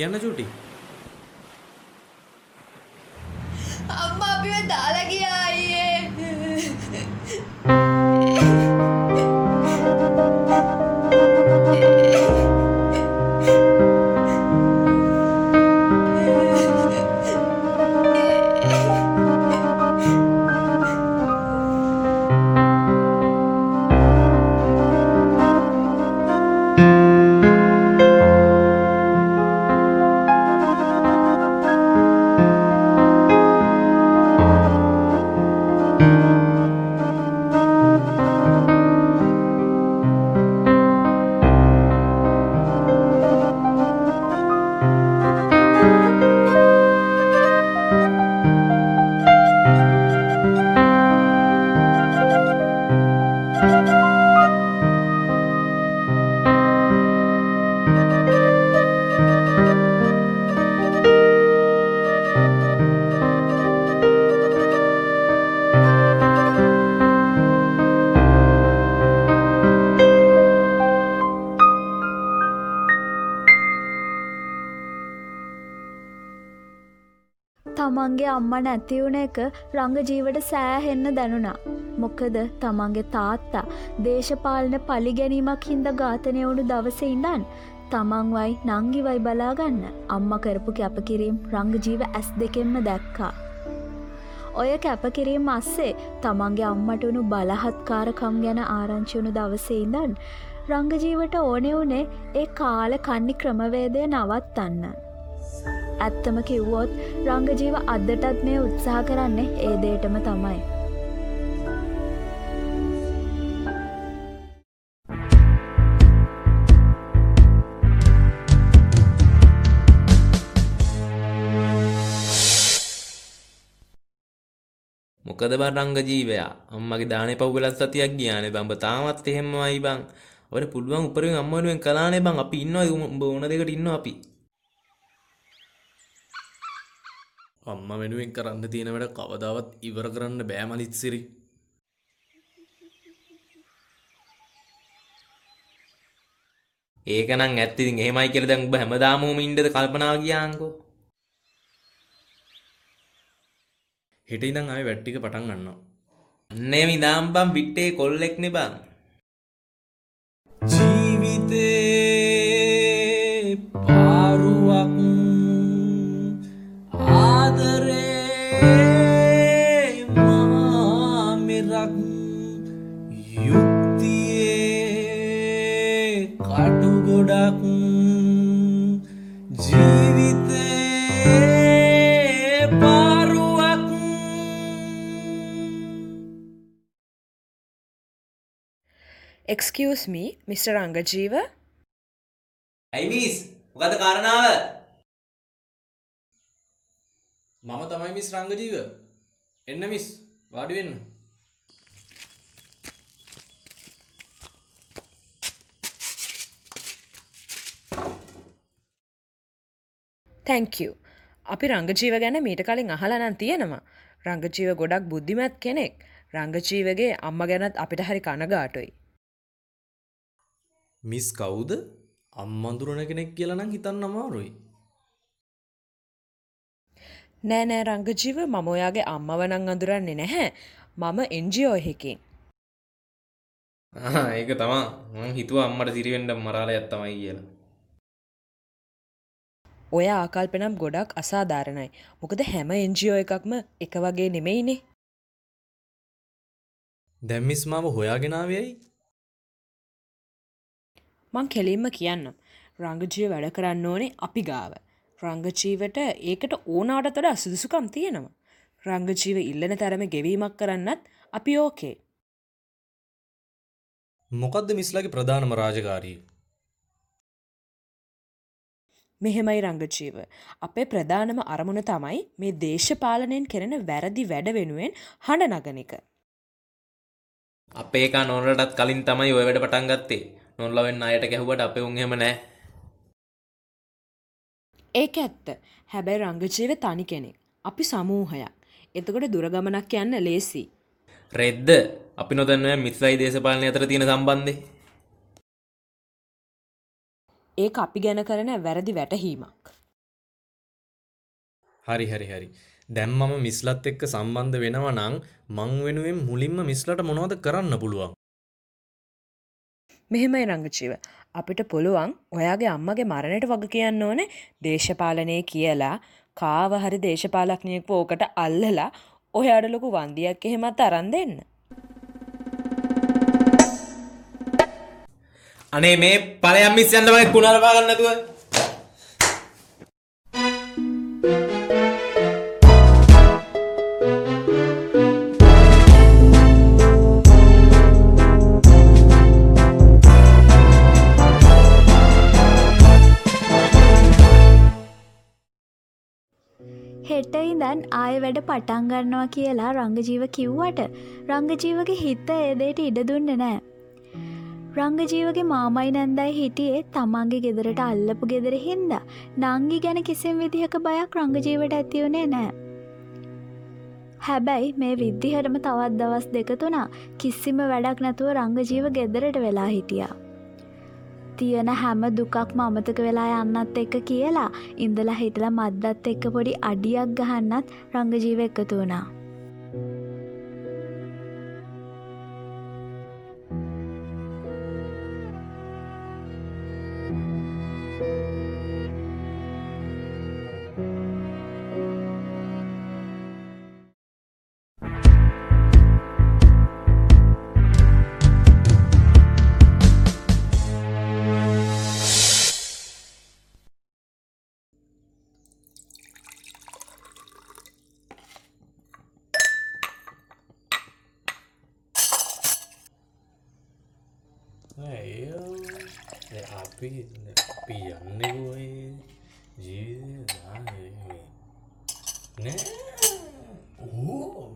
කියන්න චූටි තමන්ගේ අම්ම නැති වුණ එක රංගජීවට සෑහෙන්න දැනුණා. මොකද තමන්ගේ තාත්තා දේශපාලන පලිගැනීමක් හින්ද ඝාතනය වුණු දවස ඉඳන් තමන්වයි නංගිවයි බලාගන්න අම්ම කරපු කැපකිරීම් රංගජීව ඇස් දෙකෙන්ම දැක්කා. ඔය කැපකිරීම් අස්සේ තමන්ගේ අම්මට වුණු බලහත්කාරකම් ගැන ආරංචිවුණු දවසේ ඉඳන් රංගජීවට ඕනෙ වුණේ ඒ කාල කන්නි ක්‍රමවේදය නවත්තන්න. ඇත්තම කිව්වොත් රංගජීව අදටත් මේ උත්සාහ කරන්නේ ඒ දේටම තමයි. මොකද බං රංග ජීවයා අම්මගේ දානේ පව් වෙලත් සතියක් ගියානේ බං. ඔබ තාමත් එහෙමමයි බං. ඔබට පුළුවන් උපරිම අම්ම වෙනුවෙන් කළානේ බං. අපි ඉන්නවා. උඹ ඕන දෙකට ඉන්නවා අපි. අම්මා වෙනුවෙන් කරන්න තියෙන වැඩ කවදාවත් ඉවර කරන්න බෑ මලිත්සිරි ඒක නම් ඇත්ත ඉතින් එහෙමයි කියලා දැන් ඔබ හැමදාම උම ඉන්නද කල්පනා ගියාන්කෝ හෙට ඉඳන් ආයෙ වැට් ටික පටන් ගන්නවා. අන්නේ මිදාම් බම් පිටේ කොල්ලෙක් නේ බං. ජීවිතේ එක්ස්කියස් මී මිස්ට රංගජීව ඇයිමිස් මොකද කාරණාව? මම තමයි මිස් රංගජීව. එන්න මිස් වාඩි වෙන්න. තැංකූ අපි රංගජීව ගැන මීට කලින් අහලනන් තියෙනවා. රංගජීව ගොඩක් බුද්ධිමත් කෙනෙක්. රංගජීවගේ අම්ම ගැනත් අපිට හරි කනගාටුයි මිස් කවුද? අම්මඳුරන කෙනෙක් කියලා නම් හිතන්න අමාරුයි. නෑ නෑ රංගජීව මම ඔයාගේ අම්මවනං අඳුරන්නේ නැහැ. මම එන්ජියෝ එහෙකින් ආ, ඒක තමා. මං හිතුවා අම්මට සිරිවෙන්ඩ මරාලයක් තමයි කියලා. ඔය ආකල්පනම් ගොඩක් අසාධාරණයි. මොකද හැම එන්ජියෝ එකක්ම එක වගේ නෙමෙයිනේ. දැම්මිස් මාව හොයාගෙනාවයයි මං කෙලින්ම කියන්නම් රංගජීව වැඩ කරන්න ඕනේ අපි ගාව. රංගජීවට ඒකට ඕනාට තොඩ අසුදුසුකම් තියෙනවා. රංගජීව ඉල්ලන තරම ගෙවීමක් කරන්නත් අපි ඕකේ. මොකක්ද මිස්ලගේ ප්‍රධානම රාජකාරී මෙහෙමයි රංගජීව. අපේ ප්‍රධානම අරමුණ තමයි මේ දේශපාලනයෙන් කෙරෙන වැරදි වැඩ වෙනුවෙන් හඬ නගන එක. අපේ එක නොනටත් කලින් තමයි ඔය වැඩ පටන් ගත්තේ නොල්ලවෙන් අයට ගැහුවට අපේ උන් එහෙම නෑ. ඒක ඇත්ත. හැබැයි රංගජීව තනි කෙනෙක්. අපි සමූහයක්. එතකොට දුරගමනක් යන්න ලේසි. රෙද්ද අපි නොදන්න මිස්සයි දේශපාලනය අතර තියෙන සම්බන්ධය. ඒ අපි ගැන කරන වැරදි වැටහීමක්. හරි හරි හරි. දැම් මම මිස්ලත් එක්ක සම්බන්ධ වෙනවා නං මං වෙනුවෙන් මුලින්ම මිස්ලට මොනවද කරන්න පුළුවන් මෙහෙමයි රංගජීව අපිට පුළුවන් ඔයාගේ අම්මගේ මරණයට වග කියන්න ඕනේ දේශපාලනය කියලා කාව හරි දේශපාලක්නයෙක් ඕකට අල්ලලා ඔයාට ලොකු වන්දියක් එහෙමත් අරන් දෙන්න. අනේ මේ පලයම් මිස් යන්න වගේ කුණරපා ගන්නතුව හෙට ඉඳන් ආය වැඩ පටන් ගන්නවා කියලා රංගජීව කිව්වට රංගජීවගේ හිත ඒදේට ඉඩ දුන්න නෑ. රංගජීවගේ මාමයි නැන්දයි හිටියේ තමන්ගේ ගෙදරට අල්ලපු ගෙදර හින්ද නංගි ගැන කිසිම් විදිහක බයක් රංගජීවට ඇතිවුණේ නෑ. හැබැයි මේ විද්ධිහටම තවත් දවස් දෙක තුනා කිසිම වැඩක් නැතුව රංගජීව ගෙදරට වෙලා හිටියා. තියෙන හැම දුකක්ම අමතක වෙලා යන්නත් එක්ක කියලා ඉඳලා හිටලා මද්දත් එක්ක පොඩි අඩියක් ගහන්නත් රංගජීව එකතු වුණා. අපි අපි යන්නකෝයි ජීවිත නෑ ඕ ඉන්